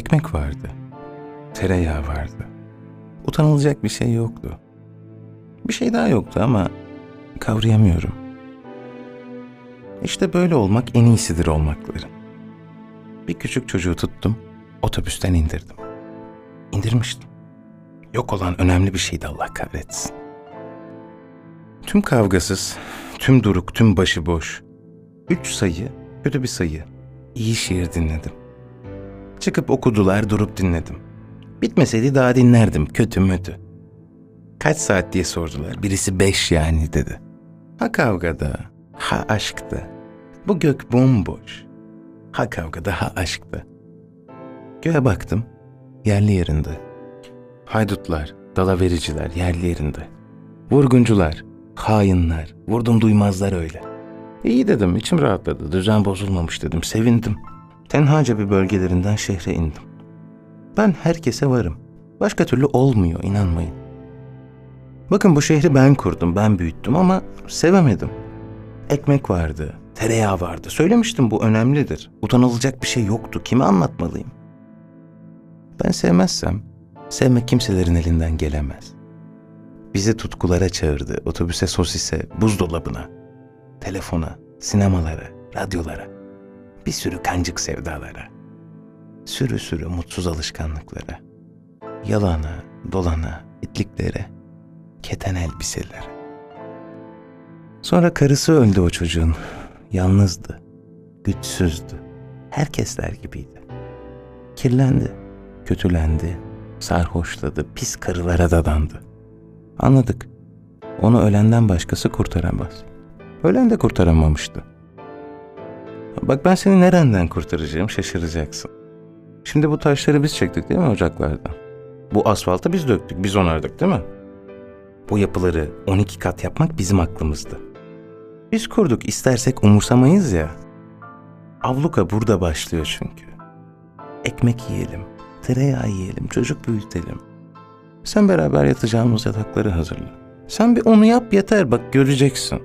Ekmek vardı. Tereyağı vardı. Utanılacak bir şey yoktu. Bir şey daha yoktu ama kavrayamıyorum. İşte böyle olmak en iyisidir olmakların. Bir küçük çocuğu tuttum, otobüsten indirdim. İndirmiştim. Yok olan önemli bir şeydi Allah kahretsin. Tüm kavgasız, tüm duruk, tüm başıboş. Üç sayı, kötü bir sayı. İyi şiir dinledim. Çıkıp okudular, durup dinledim. Bitmeseydi daha dinlerdim, kötü mötü. Kaç saat diye sordular. Birisi beş yani dedi. Ha kavgada, ha aşkta. Bu gök bomboş. Ha kavgada, ha aşkta. Göğe baktım, yerli yerinde. Haydutlar, dalavericiler yerli yerinde. Vurguncular, hainler, vurdum duymazlar öyle. İyi dedim, içim rahatladı, düzen bozulmamış dedim, sevindim. Tenhaca bir bölgelerinden şehre indim. Ben herkese varım. Başka türlü olmuyor, inanmayın. Bakın bu şehri ben kurdum, ben büyüttüm ama sevemedim. Ekmek vardı, tereyağı vardı. Söylemiştim bu önemlidir. Utanılacak bir şey yoktu. Kime anlatmalıyım? Ben sevmezsem, sevmek kimselerin elinden gelemez. Bizi tutkulara çağırdı, otobüse, sosise, buzdolabına, telefona, sinemalara, radyolara, bir sürü kancık sevdalara, sürü sürü mutsuz alışkanlıklara, yalana, dolana, itliklere, keten elbiselere. Sonra karısı öldü o çocuğun. Yalnızdı, güçsüzdü, herkesler gibiydi. Kirlendi, kötülendi, sarhoşladı, pis karılara dadandı. Anladık. Onu ölenden başkası kurtaramaz. Ölen de kurtaramamıştı. Bak ben seni nereden kurtaracağım şaşıracaksın. Şimdi bu taşları biz çektik değil mi ocaklardan? Bu asfaltı biz döktük, biz onardık değil mi? Bu yapıları 12 kat yapmak bizim aklımızdı. Biz kurduk istersek umursamayız ya. Avluka burada başlıyor çünkü. Ekmek yiyelim, tereyağı yiyelim, çocuk büyütelim. Sen beraber yatacağımız yatakları hazırla. Sen bir onu yap yeter bak göreceksin.